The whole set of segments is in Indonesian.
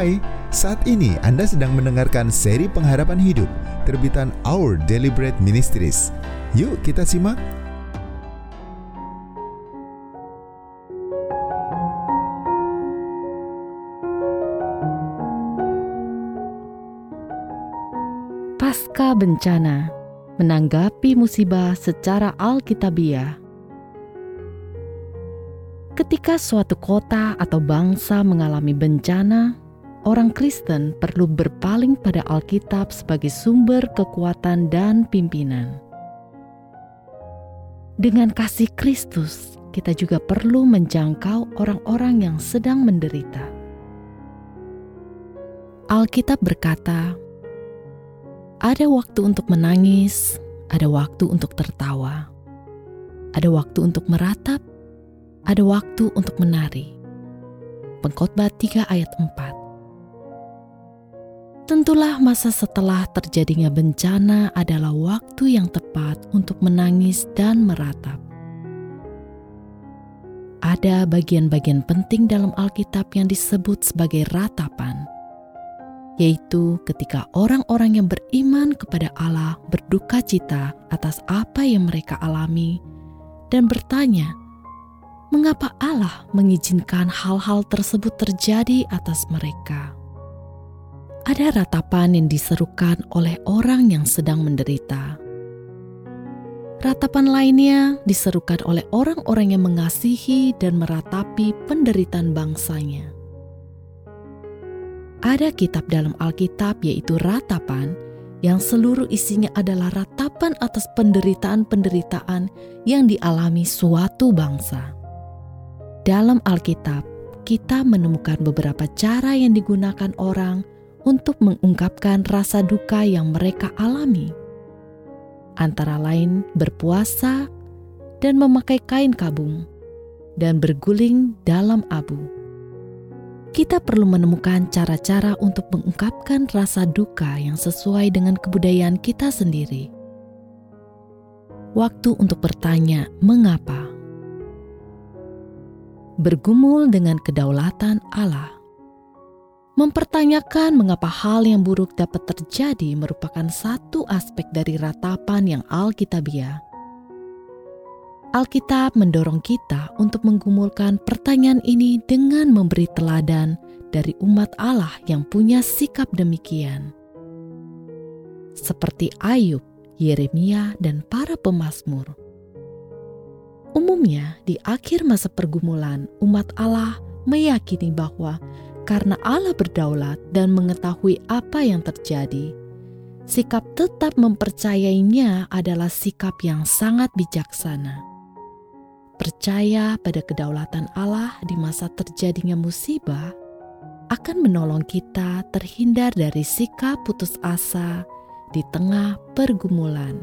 Hai, saat ini Anda sedang mendengarkan seri pengharapan hidup terbitan Our Deliberate Ministries. Yuk kita simak. Pasca bencana, menanggapi musibah secara alkitabiah. Ketika suatu kota atau bangsa mengalami bencana, orang Kristen perlu berpaling pada Alkitab sebagai sumber kekuatan dan pimpinan. Dengan kasih Kristus, kita juga perlu menjangkau orang-orang yang sedang menderita. Alkitab berkata, "Ada waktu untuk menangis, ada waktu untuk tertawa, ada waktu untuk meratap, ada waktu untuk menari." Pengkhotbah 3 ayat 4 Tentulah masa setelah terjadinya bencana adalah waktu yang tepat untuk menangis dan meratap. Ada bagian-bagian penting dalam Alkitab yang disebut sebagai ratapan, yaitu ketika orang-orang yang beriman kepada Allah berduka cita atas apa yang mereka alami dan bertanya, mengapa Allah mengizinkan hal-hal tersebut terjadi atas mereka? Ada ratapan yang diserukan oleh orang yang sedang menderita. Ratapan lainnya diserukan oleh orang-orang yang mengasihi dan meratapi penderitaan bangsanya. Ada kitab dalam Alkitab yaitu ratapan yang seluruh isinya adalah ratapan atas penderitaan-penderitaan yang dialami suatu bangsa. Dalam Alkitab, kita menemukan beberapa cara yang digunakan orang untuk mengungkapkan rasa duka yang mereka alami, antara lain berpuasa dan memakai kain kabung, dan berguling dalam abu. Kita perlu menemukan cara-cara untuk mengungkapkan rasa duka yang sesuai dengan kebudayaan kita sendiri. Waktu untuk bertanya, "Mengapa?" Bergumul dengan kedaulatan Allah Mempertanyakan mengapa hal yang buruk dapat terjadi merupakan satu aspek dari ratapan yang alkitabiah. Alkitab mendorong kita untuk menggumulkan pertanyaan ini dengan memberi teladan dari umat Allah yang punya sikap demikian. Seperti Ayub, Yeremia, dan para pemazmur. Umumnya, di akhir masa pergumulan, umat Allah meyakini bahwa karena Allah berdaulat dan mengetahui apa yang terjadi. Sikap tetap mempercayainya adalah sikap yang sangat bijaksana. Percaya pada kedaulatan Allah di masa terjadinya musibah akan menolong kita terhindar dari sikap putus asa di tengah pergumulan.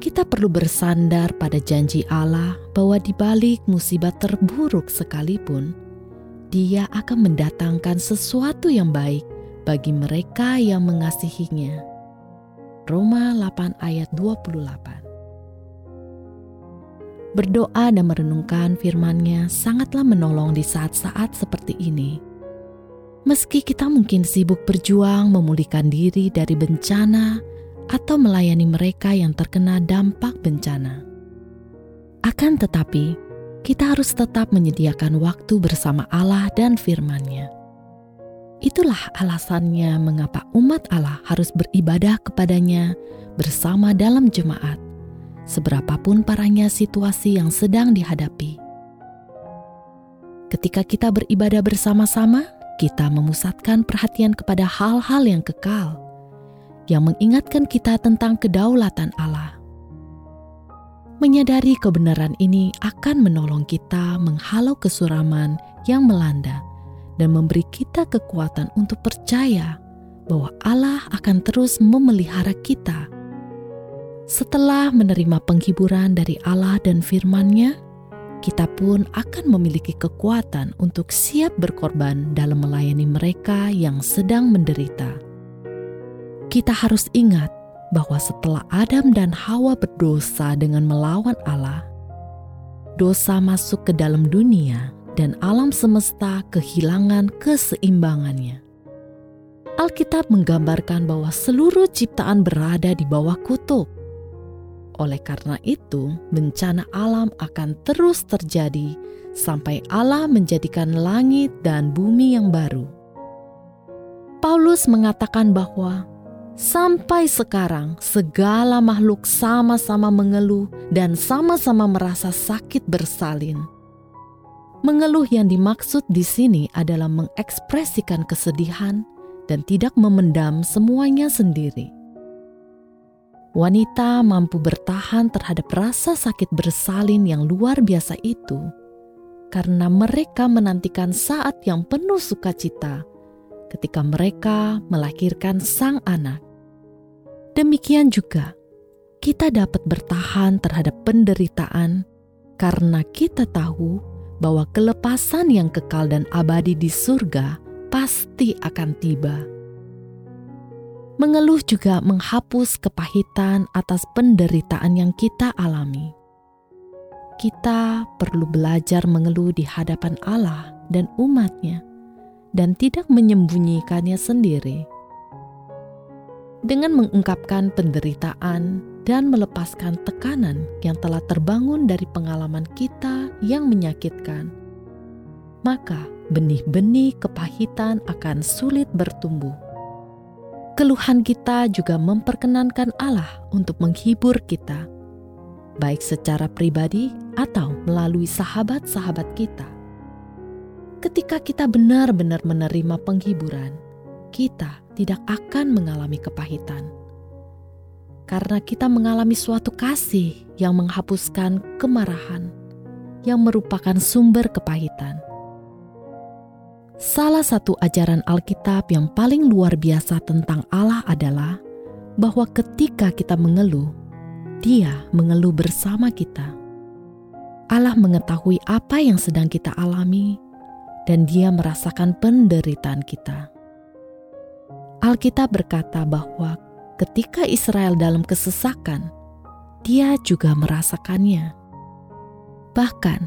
Kita perlu bersandar pada janji Allah bahwa di balik musibah terburuk sekalipun, dia akan mendatangkan sesuatu yang baik bagi mereka yang mengasihinya. Roma 8 ayat 28 Berdoa dan merenungkan firman-Nya sangatlah menolong di saat-saat seperti ini. Meski kita mungkin sibuk berjuang memulihkan diri dari bencana atau melayani mereka yang terkena dampak bencana. Akan tetapi, kita harus tetap menyediakan waktu bersama Allah dan firman-Nya. Itulah alasannya mengapa umat Allah harus beribadah kepadanya bersama dalam jemaat, seberapapun parahnya situasi yang sedang dihadapi. Ketika kita beribadah bersama-sama, kita memusatkan perhatian kepada hal-hal yang kekal, yang mengingatkan kita tentang kedaulatan Allah Menyadari kebenaran ini akan menolong kita menghalau kesuraman yang melanda dan memberi kita kekuatan untuk percaya bahwa Allah akan terus memelihara kita. Setelah menerima penghiburan dari Allah dan firman-Nya, kita pun akan memiliki kekuatan untuk siap berkorban dalam melayani mereka yang sedang menderita. Kita harus ingat bahwa setelah Adam dan Hawa berdosa dengan melawan Allah, dosa masuk ke dalam dunia dan alam semesta kehilangan keseimbangannya. Alkitab menggambarkan bahwa seluruh ciptaan berada di bawah kutub. Oleh karena itu, bencana alam akan terus terjadi sampai Allah menjadikan langit dan bumi yang baru. Paulus mengatakan bahwa sampai sekarang segala makhluk sama-sama mengeluh dan sama-sama merasa sakit bersalin. Mengeluh yang dimaksud di sini adalah mengekspresikan kesedihan dan tidak memendam semuanya sendiri. Wanita mampu bertahan terhadap rasa sakit bersalin yang luar biasa itu karena mereka menantikan saat yang penuh sukacita ketika mereka melahirkan sang anak. Demikian juga, kita dapat bertahan terhadap penderitaan karena kita tahu bahwa kelepasan yang kekal dan abadi di surga pasti akan tiba. Mengeluh juga menghapus kepahitan atas penderitaan yang kita alami. Kita perlu belajar mengeluh di hadapan Allah dan umatnya dan tidak menyembunyikannya sendiri. Dengan mengungkapkan penderitaan dan melepaskan tekanan yang telah terbangun dari pengalaman kita yang menyakitkan, maka benih-benih kepahitan akan sulit bertumbuh. Keluhan kita juga memperkenankan Allah untuk menghibur kita, baik secara pribadi atau melalui sahabat-sahabat kita. Ketika kita benar-benar menerima penghiburan, kita tidak akan mengalami kepahitan karena kita mengalami suatu kasih yang menghapuskan kemarahan, yang merupakan sumber kepahitan. Salah satu ajaran Alkitab yang paling luar biasa tentang Allah adalah bahwa ketika kita mengeluh, Dia mengeluh bersama kita. Allah mengetahui apa yang sedang kita alami, dan Dia merasakan penderitaan kita. Alkitab berkata bahwa ketika Israel dalam kesesakan, dia juga merasakannya. Bahkan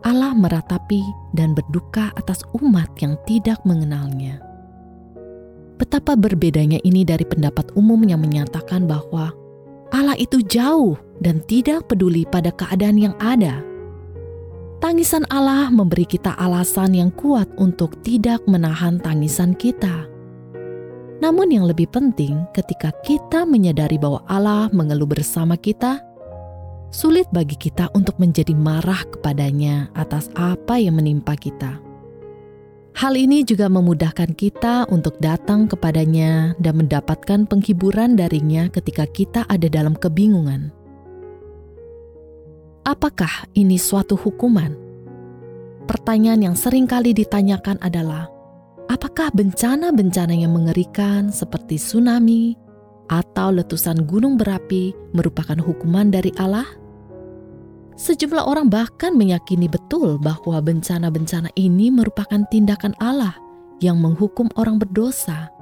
Allah meratapi dan berduka atas umat yang tidak mengenalnya. Betapa berbedanya ini dari pendapat umum yang menyatakan bahwa Allah itu jauh dan tidak peduli pada keadaan yang ada. Tangisan Allah memberi kita alasan yang kuat untuk tidak menahan tangisan kita. Namun, yang lebih penting, ketika kita menyadari bahwa Allah mengeluh bersama kita, sulit bagi kita untuk menjadi marah kepadanya atas apa yang menimpa kita. Hal ini juga memudahkan kita untuk datang kepadanya dan mendapatkan penghiburan darinya ketika kita ada dalam kebingungan. Apakah ini suatu hukuman? Pertanyaan yang sering kali ditanyakan adalah, apakah bencana-bencana yang mengerikan seperti tsunami atau letusan gunung berapi merupakan hukuman dari Allah? Sejumlah orang bahkan meyakini betul bahwa bencana-bencana ini merupakan tindakan Allah yang menghukum orang berdosa.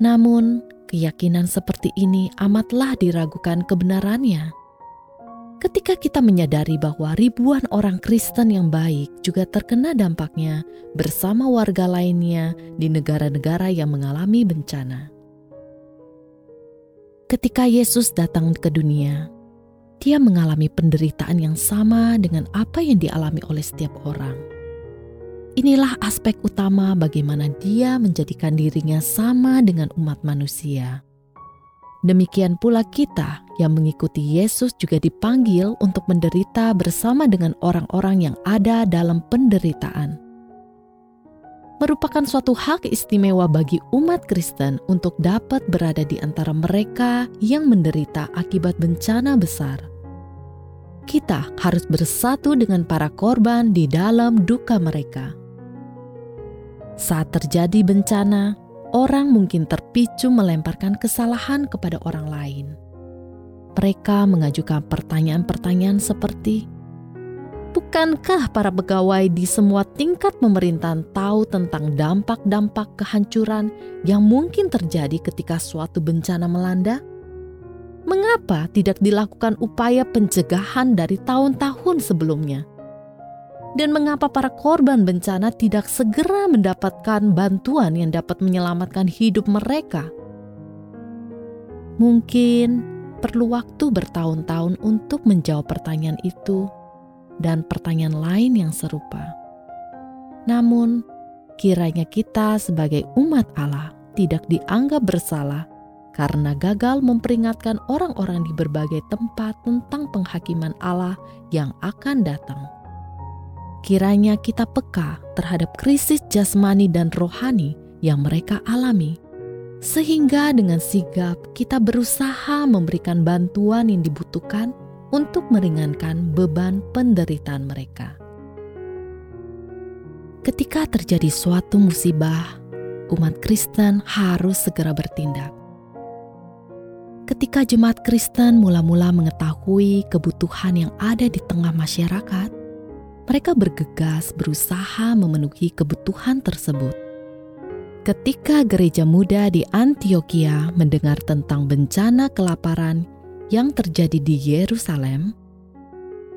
Namun, keyakinan seperti ini amatlah diragukan kebenarannya ketika kita menyadari bahwa ribuan orang Kristen yang baik juga terkena dampaknya bersama warga lainnya di negara-negara yang mengalami bencana. Ketika Yesus datang ke dunia, dia mengalami penderitaan yang sama dengan apa yang dialami oleh setiap orang. Inilah aspek utama bagaimana dia menjadikan dirinya sama dengan umat manusia. Demikian pula kita yang mengikuti Yesus juga dipanggil untuk menderita bersama dengan orang-orang yang ada dalam penderitaan. Merupakan suatu hak istimewa bagi umat Kristen untuk dapat berada di antara mereka yang menderita akibat bencana besar. Kita harus bersatu dengan para korban di dalam duka mereka. Saat terjadi bencana, orang mungkin terpicu melemparkan kesalahan kepada orang lain. Mereka mengajukan pertanyaan-pertanyaan seperti, Bukankah para pegawai di semua tingkat pemerintahan tahu tentang dampak-dampak kehancuran yang mungkin terjadi ketika suatu bencana melanda? Mengapa tidak dilakukan upaya pencegahan dari tahun-tahun sebelumnya? Dan mengapa para korban bencana tidak segera mendapatkan bantuan yang dapat menyelamatkan hidup mereka? Mungkin perlu waktu bertahun-tahun untuk menjawab pertanyaan itu dan pertanyaan lain yang serupa. Namun, kiranya kita sebagai umat Allah tidak dianggap bersalah karena gagal memperingatkan orang-orang di berbagai tempat tentang penghakiman Allah yang akan datang. Kiranya kita peka terhadap krisis jasmani dan rohani yang mereka alami, sehingga dengan sigap kita berusaha memberikan bantuan yang dibutuhkan untuk meringankan beban penderitaan mereka. Ketika terjadi suatu musibah, umat Kristen harus segera bertindak ketika jemaat Kristen mula-mula mengetahui kebutuhan yang ada di tengah masyarakat, mereka bergegas berusaha memenuhi kebutuhan tersebut. Ketika gereja muda di Antioquia mendengar tentang bencana kelaparan yang terjadi di Yerusalem,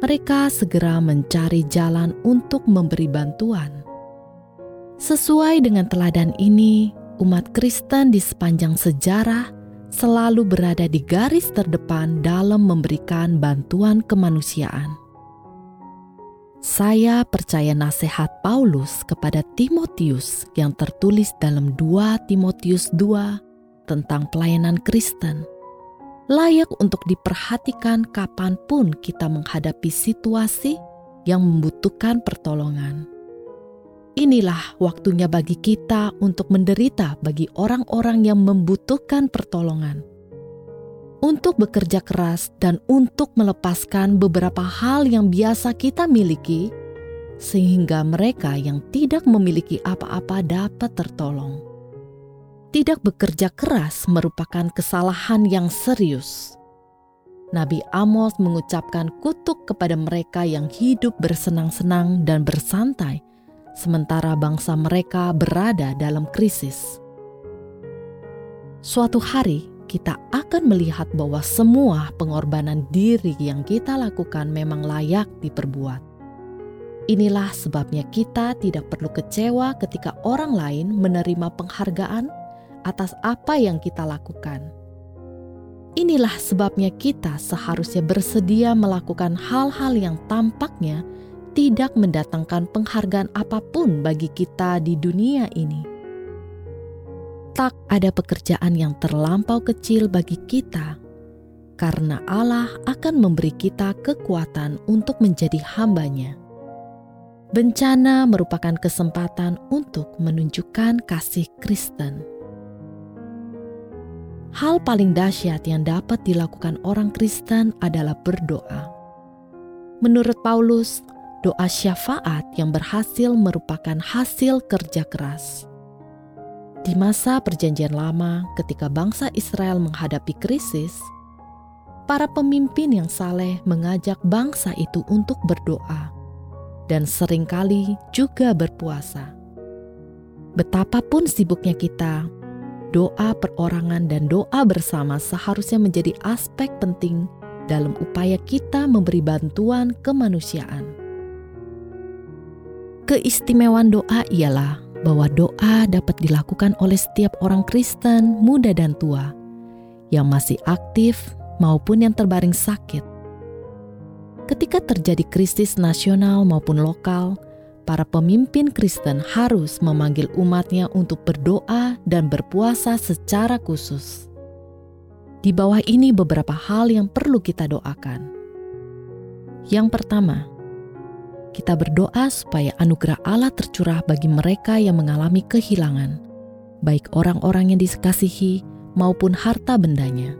mereka segera mencari jalan untuk memberi bantuan. Sesuai dengan teladan ini, umat Kristen di sepanjang sejarah selalu berada di garis terdepan dalam memberikan bantuan kemanusiaan. Saya percaya nasihat Paulus kepada Timotius yang tertulis dalam 2 Timotius 2 tentang pelayanan Kristen layak untuk diperhatikan kapan pun kita menghadapi situasi yang membutuhkan pertolongan. Inilah waktunya bagi kita untuk menderita bagi orang-orang yang membutuhkan pertolongan. Untuk bekerja keras dan untuk melepaskan beberapa hal yang biasa kita miliki, sehingga mereka yang tidak memiliki apa-apa dapat tertolong. Tidak bekerja keras merupakan kesalahan yang serius. Nabi Amos mengucapkan kutuk kepada mereka yang hidup bersenang-senang dan bersantai sementara bangsa mereka berada dalam krisis. Suatu hari kita akan melihat bahwa semua pengorbanan diri yang kita lakukan memang layak diperbuat. Inilah sebabnya kita tidak perlu kecewa ketika orang lain menerima penghargaan atas apa yang kita lakukan. Inilah sebabnya kita seharusnya bersedia melakukan hal-hal yang tampaknya tidak mendatangkan penghargaan apa pun bagi kita di dunia ini. Tak ada pekerjaan yang terlampau kecil bagi kita, karena Allah akan memberi kita kekuatan untuk menjadi hambanya. Bencana merupakan kesempatan untuk menunjukkan kasih Kristen. Hal paling dahsyat yang dapat dilakukan orang Kristen adalah berdoa. Menurut Paulus, doa syafaat yang berhasil merupakan hasil kerja keras. Di masa Perjanjian Lama, ketika bangsa Israel menghadapi krisis, para pemimpin yang saleh mengajak bangsa itu untuk berdoa dan sering kali juga berpuasa. Betapapun sibuknya kita, doa perorangan dan doa bersama seharusnya menjadi aspek penting dalam upaya kita memberi bantuan kemanusiaan. Keistimewaan doa ialah bahwa doa dapat dilakukan oleh setiap orang Kristen, muda dan tua, yang masih aktif maupun yang terbaring sakit. Ketika terjadi krisis nasional maupun lokal, para pemimpin Kristen harus memanggil umatnya untuk berdoa dan berpuasa secara khusus. Di bawah ini beberapa hal yang perlu kita doakan. Yang pertama, kita berdoa supaya anugerah Allah tercurah bagi mereka yang mengalami kehilangan, baik orang-orang yang dikasihi maupun harta bendanya.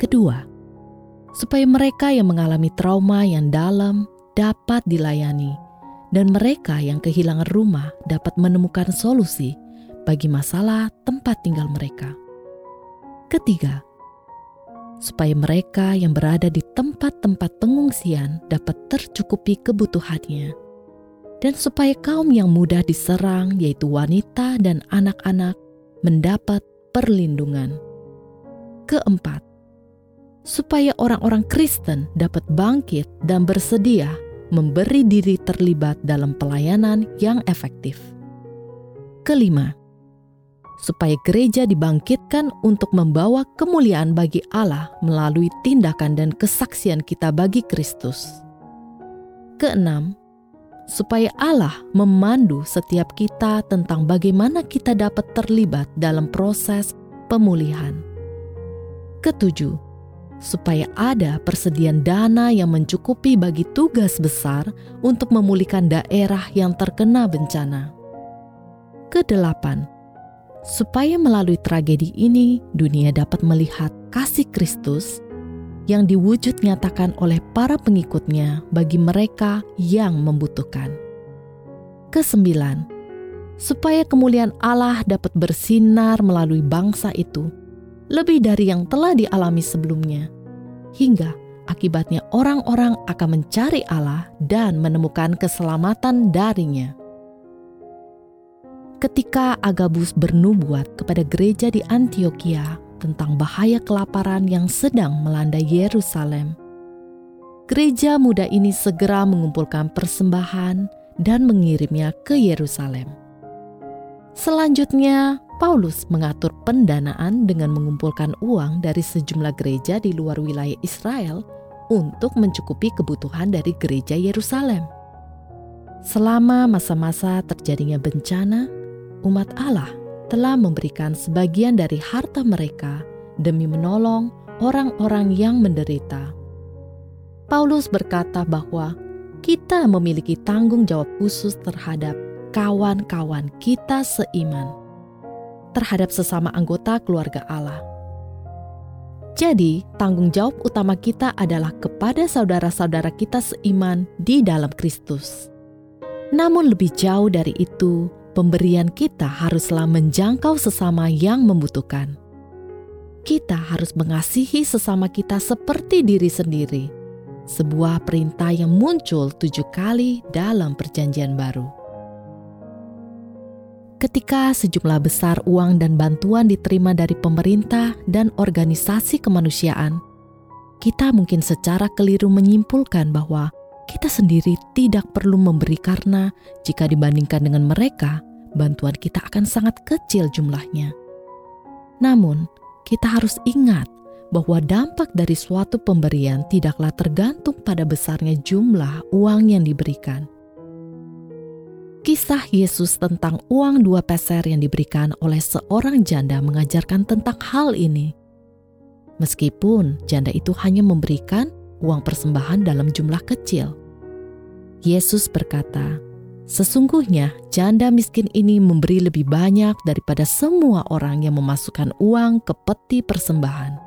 Kedua, supaya mereka yang mengalami trauma yang dalam dapat dilayani, dan mereka yang kehilangan rumah dapat menemukan solusi bagi masalah tempat tinggal mereka. Ketiga, supaya mereka yang berada di tempat-tempat pengungsian dapat tercukupi kebutuhannya, dan supaya kaum yang mudah diserang, yaitu wanita dan anak-anak, mendapat perlindungan. Keempat, supaya orang-orang Kristen dapat bangkit dan bersedia memberi diri terlibat dalam pelayanan yang efektif. Kelima, supaya gereja dibangkitkan untuk membawa kemuliaan bagi Allah melalui tindakan dan kesaksian kita bagi Kristus. Keenam, supaya Allah memandu setiap kita tentang bagaimana kita dapat terlibat dalam proses pemulihan. Ketujuh, supaya ada persediaan dana yang mencukupi bagi tugas besar untuk memulihkan daerah yang terkena bencana. Kedelapan, supaya melalui tragedi ini dunia dapat melihat kasih Kristus yang diwujud nyatakan oleh para pengikutnya bagi mereka yang membutuhkan. Kesembilan, supaya kemuliaan Allah dapat bersinar melalui bangsa itu, lebih dari yang telah dialami sebelumnya, hingga akibatnya orang-orang akan mencari Allah dan menemukan keselamatan darinya. Ketika Agabus bernubuat kepada gereja di Antioquia tentang bahaya kelaparan yang sedang melanda Yerusalem. Gereja muda ini segera mengumpulkan persembahan dan mengirimnya ke Yerusalem. Selanjutnya, Paulus mengatur pendanaan dengan mengumpulkan uang dari sejumlah gereja di luar wilayah Israel untuk mencukupi kebutuhan dari gereja Yerusalem. Selama masa-masa terjadinya bencana, umat Allah telah memberikan sebagian dari harta mereka demi menolong orang-orang yang menderita. Paulus berkata bahwa kita memiliki tanggung jawab khusus terhadap kawan-kawan kita seiman, terhadap sesama anggota keluarga Allah. Jadi, tanggung jawab utama kita adalah kepada saudara-saudara kita seiman di dalam Kristus. Namun, lebih jauh dari itu, pemberian kita haruslah menjangkau sesama yang membutuhkan. Kita harus mengasihi sesama kita seperti diri sendiri. Sebuah perintah yang muncul tujuh kali dalam Perjanjian Baru. Ketika sejumlah besar uang dan bantuan diterima dari pemerintah dan organisasi kemanusiaan, kita mungkin secara keliru menyimpulkan bahwa kita sendiri tidak perlu memberi karena jika dibandingkan dengan mereka, bantuan kita akan sangat kecil jumlahnya. Namun, kita harus ingat bahwa dampak dari suatu pemberian tidaklah tergantung pada besarnya jumlah uang yang diberikan. Kisah Yesus tentang uang dua peser yang diberikan oleh seorang janda mengajarkan tentang hal ini. Meskipun janda itu hanya memberikan uang persembahan dalam jumlah kecil, Yesus berkata, "Sesungguhnya janda miskin ini memberi lebih banyak daripada semua orang yang memasukkan uang ke peti persembahan."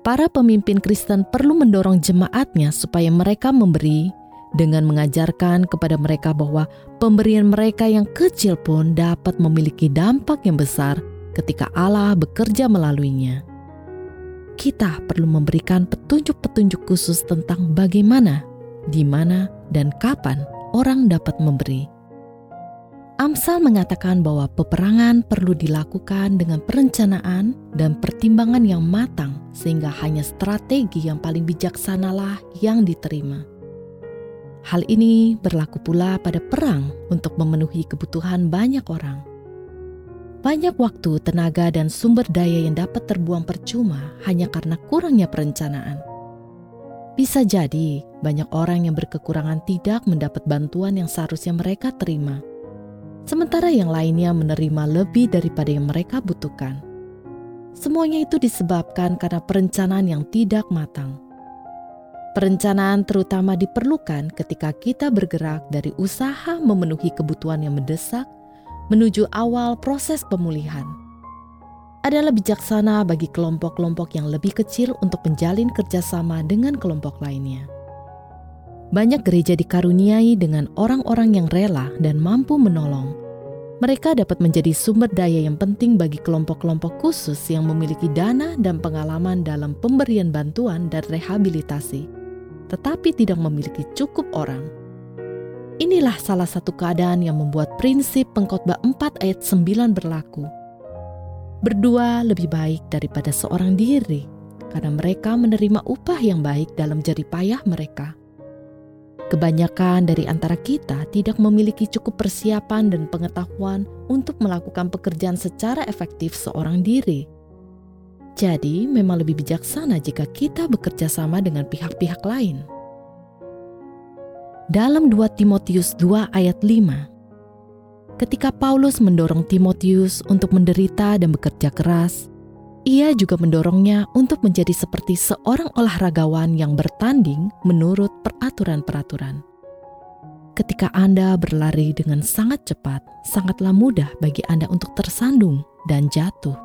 Para pemimpin Kristen perlu mendorong jemaatnya supaya mereka memberi dengan mengajarkan kepada mereka bahwa pemberian mereka yang kecil pun dapat memiliki dampak yang besar ketika Allah bekerja melaluinya. Kita perlu memberikan petunjuk-petunjuk khusus tentang bagaimana di mana, dan kapan orang dapat memberi. Amsal mengatakan bahwa peperangan perlu dilakukan dengan perencanaan dan pertimbangan yang matang, sehingga hanya strategi yang paling bijaksanalah yang diterima. Hal ini berlaku pula pada perang untuk memenuhi kebutuhan banyak orang. Banyak waktu, tenaga, dan sumber daya yang dapat terbuang percuma hanya karena kurangnya perencanaan. Bisa jadi banyak orang yang berkekurangan tidak mendapat bantuan yang seharusnya mereka terima, sementara yang lainnya menerima lebih daripada yang mereka butuhkan. Semuanya itu disebabkan karena perencanaan yang tidak matang. Perencanaan terutama diperlukan ketika kita bergerak dari usaha memenuhi kebutuhan yang mendesak menuju awal proses pemulihan adalah bijaksana bagi kelompok-kelompok yang lebih kecil untuk menjalin kerjasama dengan kelompok lainnya. Banyak gereja dikaruniai dengan orang-orang yang rela dan mampu menolong. Mereka dapat menjadi sumber daya yang penting bagi kelompok-kelompok khusus yang memiliki dana dan pengalaman dalam pemberian bantuan dan rehabilitasi, tetapi tidak memiliki cukup orang. Inilah salah satu keadaan yang membuat prinsip pengkhotbah 4 ayat 9 berlaku Berdua lebih baik daripada seorang diri, karena mereka menerima upah yang baik dalam jerih payah mereka. Kebanyakan dari antara kita tidak memiliki cukup persiapan dan pengetahuan untuk melakukan pekerjaan secara efektif seorang diri. Jadi, memang lebih bijaksana jika kita bekerja sama dengan pihak-pihak lain. Dalam 2 Timotius 2 ayat 5, ketika Paulus mendorong Timotius untuk menderita dan bekerja keras, ia juga mendorongnya untuk menjadi seperti seorang olahragawan yang bertanding menurut peraturan-peraturan. Ketika Anda berlari dengan sangat cepat, sangatlah mudah bagi Anda untuk tersandung dan jatuh.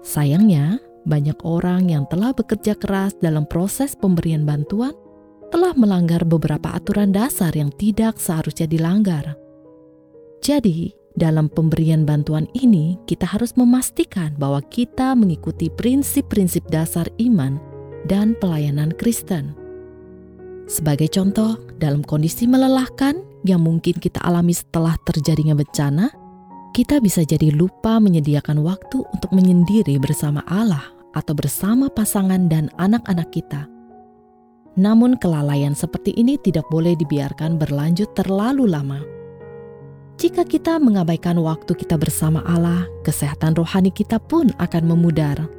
Sayangnya, banyak orang yang telah bekerja keras dalam proses pemberian bantuan telah melanggar beberapa aturan dasar yang tidak seharusnya dilanggar. Jadi, dalam pemberian bantuan ini, kita harus memastikan bahwa kita mengikuti prinsip-prinsip dasar iman dan pelayanan Kristen. Sebagai contoh, dalam kondisi melelahkan yang mungkin kita alami setelah terjadinya bencana, kita bisa jadi lupa menyediakan waktu untuk menyendiri bersama Allah atau bersama pasangan dan anak-anak kita. Namun, kelalaian seperti ini tidak boleh dibiarkan berlanjut terlalu lama jika kita mengabaikan waktu kita bersama Allah, kesehatan rohani kita pun akan memudar.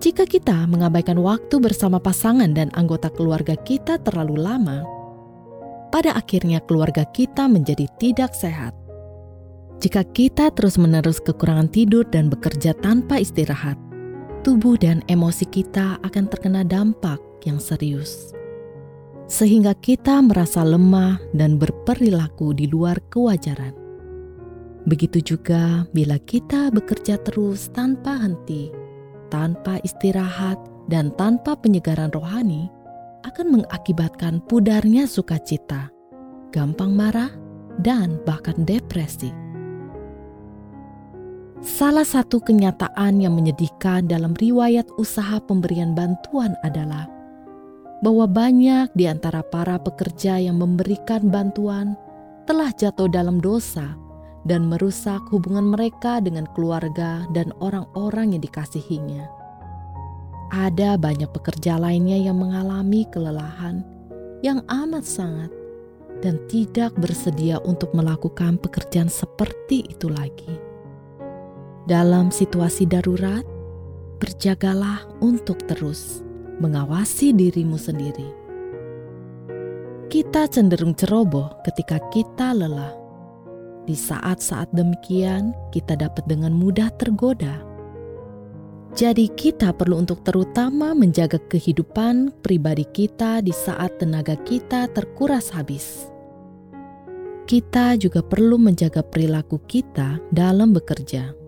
Jika kita mengabaikan waktu bersama pasangan dan anggota keluarga kita terlalu lama, pada akhirnya keluarga kita menjadi tidak sehat. Jika kita terus-menerus kekurangan tidur dan bekerja tanpa istirahat, tubuh dan emosi kita akan terkena dampak yang serius sehingga kita merasa lemah dan berperilaku di luar kewajaran. Begitu juga bila kita bekerja terus tanpa henti, tanpa istirahat, dan tanpa penyegaran rohani, akan mengakibatkan pudarnya sukacita, gampang marah, dan bahkan depresi. Salah satu kenyataan yang menyedihkan dalam riwayat usaha pemberian bantuan adalah bahwa banyak di antara para pekerja yang memberikan bantuan telah jatuh dalam dosa dan merusak hubungan mereka dengan keluarga dan orang-orang yang dikasihinya. Ada banyak pekerja lainnya yang mengalami kelelahan yang amat sangat dan tidak bersedia untuk melakukan pekerjaan seperti itu lagi. Dalam situasi darurat, berjagalah untuk terus mengawasi dirimu sendiri. Kita cenderung ceroboh ketika kita lelah. Di saat-saat demikian, kita dapat dengan mudah tergoda. Jadi, kita perlu untuk terutama menjaga kehidupan pribadi kita di saat tenaga kita terkuras habis. Kita juga perlu menjaga perilaku kita dalam bekerja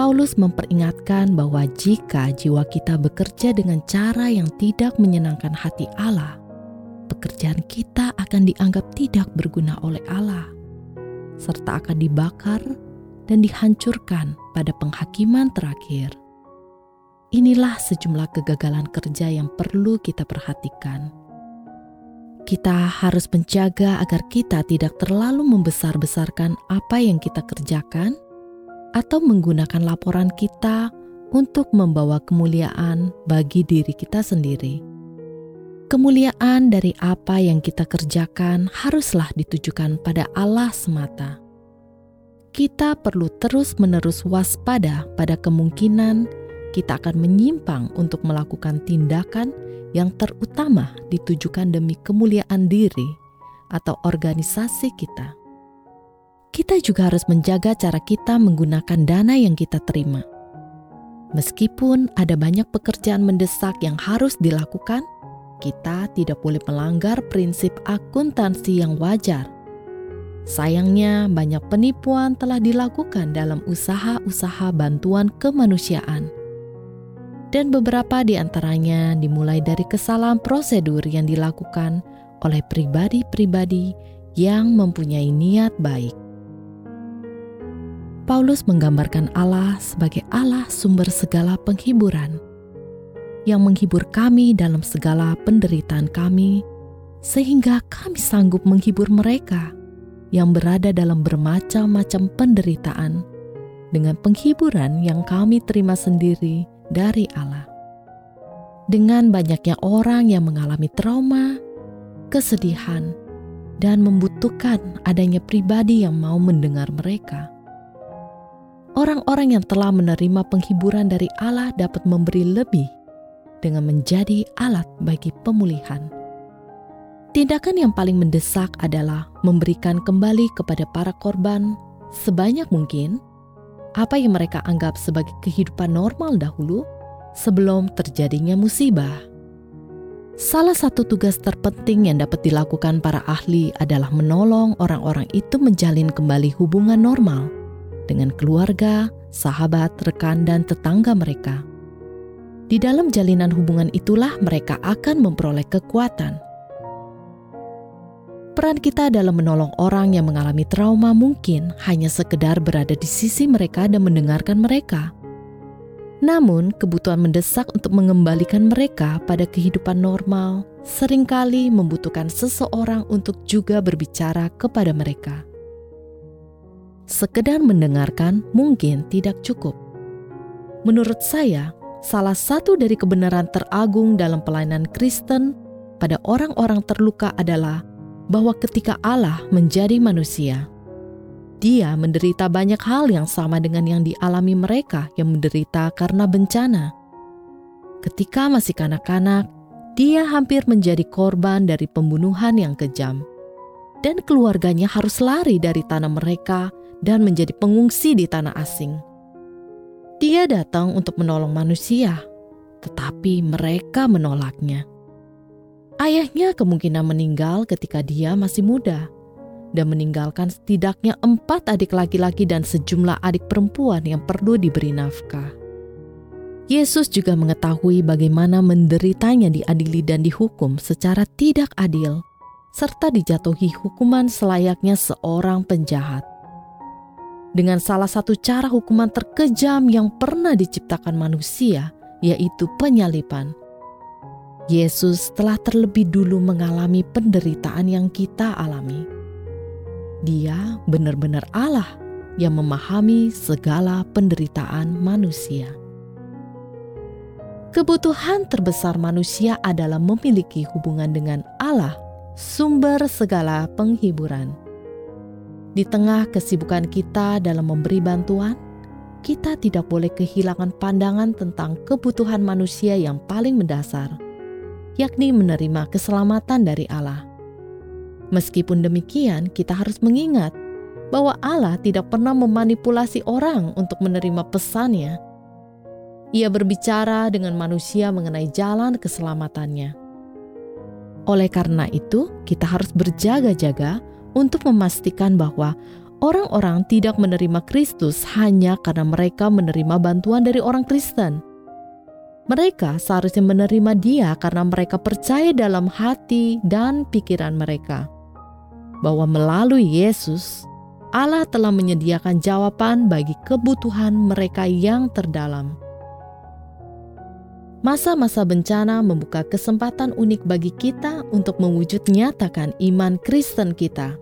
Paulus memperingatkan bahwa jika jiwa kita bekerja dengan cara yang tidak menyenangkan hati Allah, pekerjaan kita akan dianggap tidak berguna oleh Allah, serta akan dibakar dan dihancurkan pada penghakiman terakhir. Inilah sejumlah kegagalan kerja yang perlu kita perhatikan. Kita harus menjaga agar kita tidak terlalu membesar-besarkan apa yang kita kerjakan atau menggunakan laporan kita untuk membawa kemuliaan bagi diri kita sendiri. Kemuliaan dari apa yang kita kerjakan haruslah ditujukan pada Allah semata. Kita perlu terus-menerus waspada pada kemungkinan kita akan menyimpang untuk melakukan tindakan yang terutama ditujukan demi kemuliaan diri atau organisasi kita kita juga harus menjaga cara kita menggunakan dana yang kita terima. Meskipun ada banyak pekerjaan mendesak yang harus dilakukan, kita tidak boleh melanggar prinsip akuntansi yang wajar. Sayangnya, banyak penipuan telah dilakukan dalam usaha-usaha bantuan kemanusiaan, dan beberapa di antaranya dimulai dari kesalahan prosedur yang dilakukan oleh pribadi-pribadi yang mempunyai niat baik. Paulus menggambarkan Allah sebagai Allah sumber segala penghiburan, yang menghibur kami dalam segala penderitaan kami, sehingga kami sanggup menghibur mereka yang berada dalam bermacam-macam penderitaan dengan penghiburan yang kami terima sendiri dari Allah. dengan banyaknya orang yang mengalami trauma, kesedihan, dan membutuhkan adanya pribadi yang mau mendengar mereka. Orang-orang yang telah menerima penghiburan dari Allah dapat memberi lebih dengan menjadi alat bagi pemulihan. Tindakan yang paling mendesak adalah memberikan kembali kepada para korban sebanyak mungkin apa yang mereka anggap sebagai kehidupan normal dahulu sebelum terjadinya musibah. Salah satu tugas terpenting yang dapat dilakukan para ahli adalah menolong orang-orang itu menjalin kembali hubungan normal dengan keluarga, sahabat, rekan, dan tetangga mereka. Di dalam jalinan hubungan itulah mereka akan memperoleh kekuatan Peran kita dalam menolong orang yang mengalami trauma mungkin hanya sekedar berada di sisi mereka dan mendengarkan mereka. Namun, kebutuhan mendesak untuk mengembalikan mereka pada kehidupan normal sering kali membutuhkan seseorang untuk juga berbicara kepada mereka. Sekedar mendengarkan mungkin tidak cukup. Menurut saya, salah satu dari kebenaran teragung dalam pelayanan Kristen pada orang-orang terluka adalah bahwa ketika Allah menjadi manusia, Dia menderita banyak hal yang sama dengan yang dialami mereka yang menderita karena bencana. Ketika masih kanak-kanak, dia hampir menjadi korban dari pembunuhan yang kejam, dan keluarganya harus lari dari tanah mereka dan menjadi pengungsi di tanah asing. Dia datang untuk menolong manusia, tetapi mereka menolaknya. Ayahnya kemungkinan meninggal ketika dia masih muda dan meninggalkan setidaknya empat adik laki-laki dan sejumlah adik perempuan yang perlu diberi nafkah. Yesus juga mengetahui bagaimana menderitanya diadili dan dihukum secara tidak adil, serta dijatuhi hukuman selayaknya seorang penjahat. Dengan salah satu cara hukuman terkejam yang pernah diciptakan manusia, yaitu penyalipan, Yesus telah terlebih dulu mengalami penderitaan yang kita alami. Dia benar-benar Allah yang memahami segala penderitaan manusia. Kebutuhan terbesar manusia adalah memiliki hubungan dengan Allah, sumber segala penghiburan. Di tengah kesibukan kita dalam memberi bantuan, kita tidak boleh kehilangan pandangan tentang kebutuhan manusia yang paling mendasar yakni menerima keselamatan dari Allah. Meskipun demikian, kita harus mengingat bahwa Allah tidak pernah memanipulasi orang untuk menerima pesannya. Ia berbicara dengan manusia mengenai jalan keselamatannya. Oleh karena itu, kita harus berjaga-jaga untuk memastikan bahwa orang-orang tidak menerima Kristus hanya karena mereka menerima bantuan dari orang Kristen mereka seharusnya menerima Dia karena mereka percaya dalam hati dan pikiran mereka bahwa melalui Yesus, Allah telah menyediakan jawaban bagi kebutuhan mereka yang terdalam. Masa-masa bencana membuka kesempatan unik bagi kita untuk mewujud nyatakan iman Kristen kita.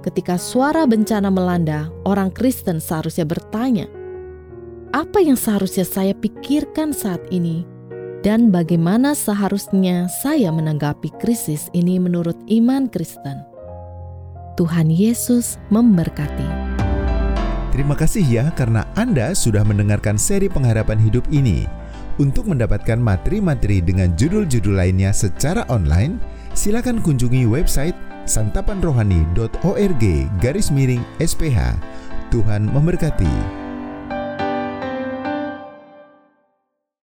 Ketika suara bencana melanda, orang Kristen seharusnya bertanya, apa yang seharusnya saya pikirkan saat ini, dan bagaimana seharusnya saya menanggapi krisis ini menurut iman Kristen. Tuhan Yesus memberkati. Terima kasih ya karena Anda sudah mendengarkan seri pengharapan hidup ini. Untuk mendapatkan materi-materi dengan judul-judul lainnya secara online, silakan kunjungi website santapanrohani.org garis miring SPH. Tuhan memberkati.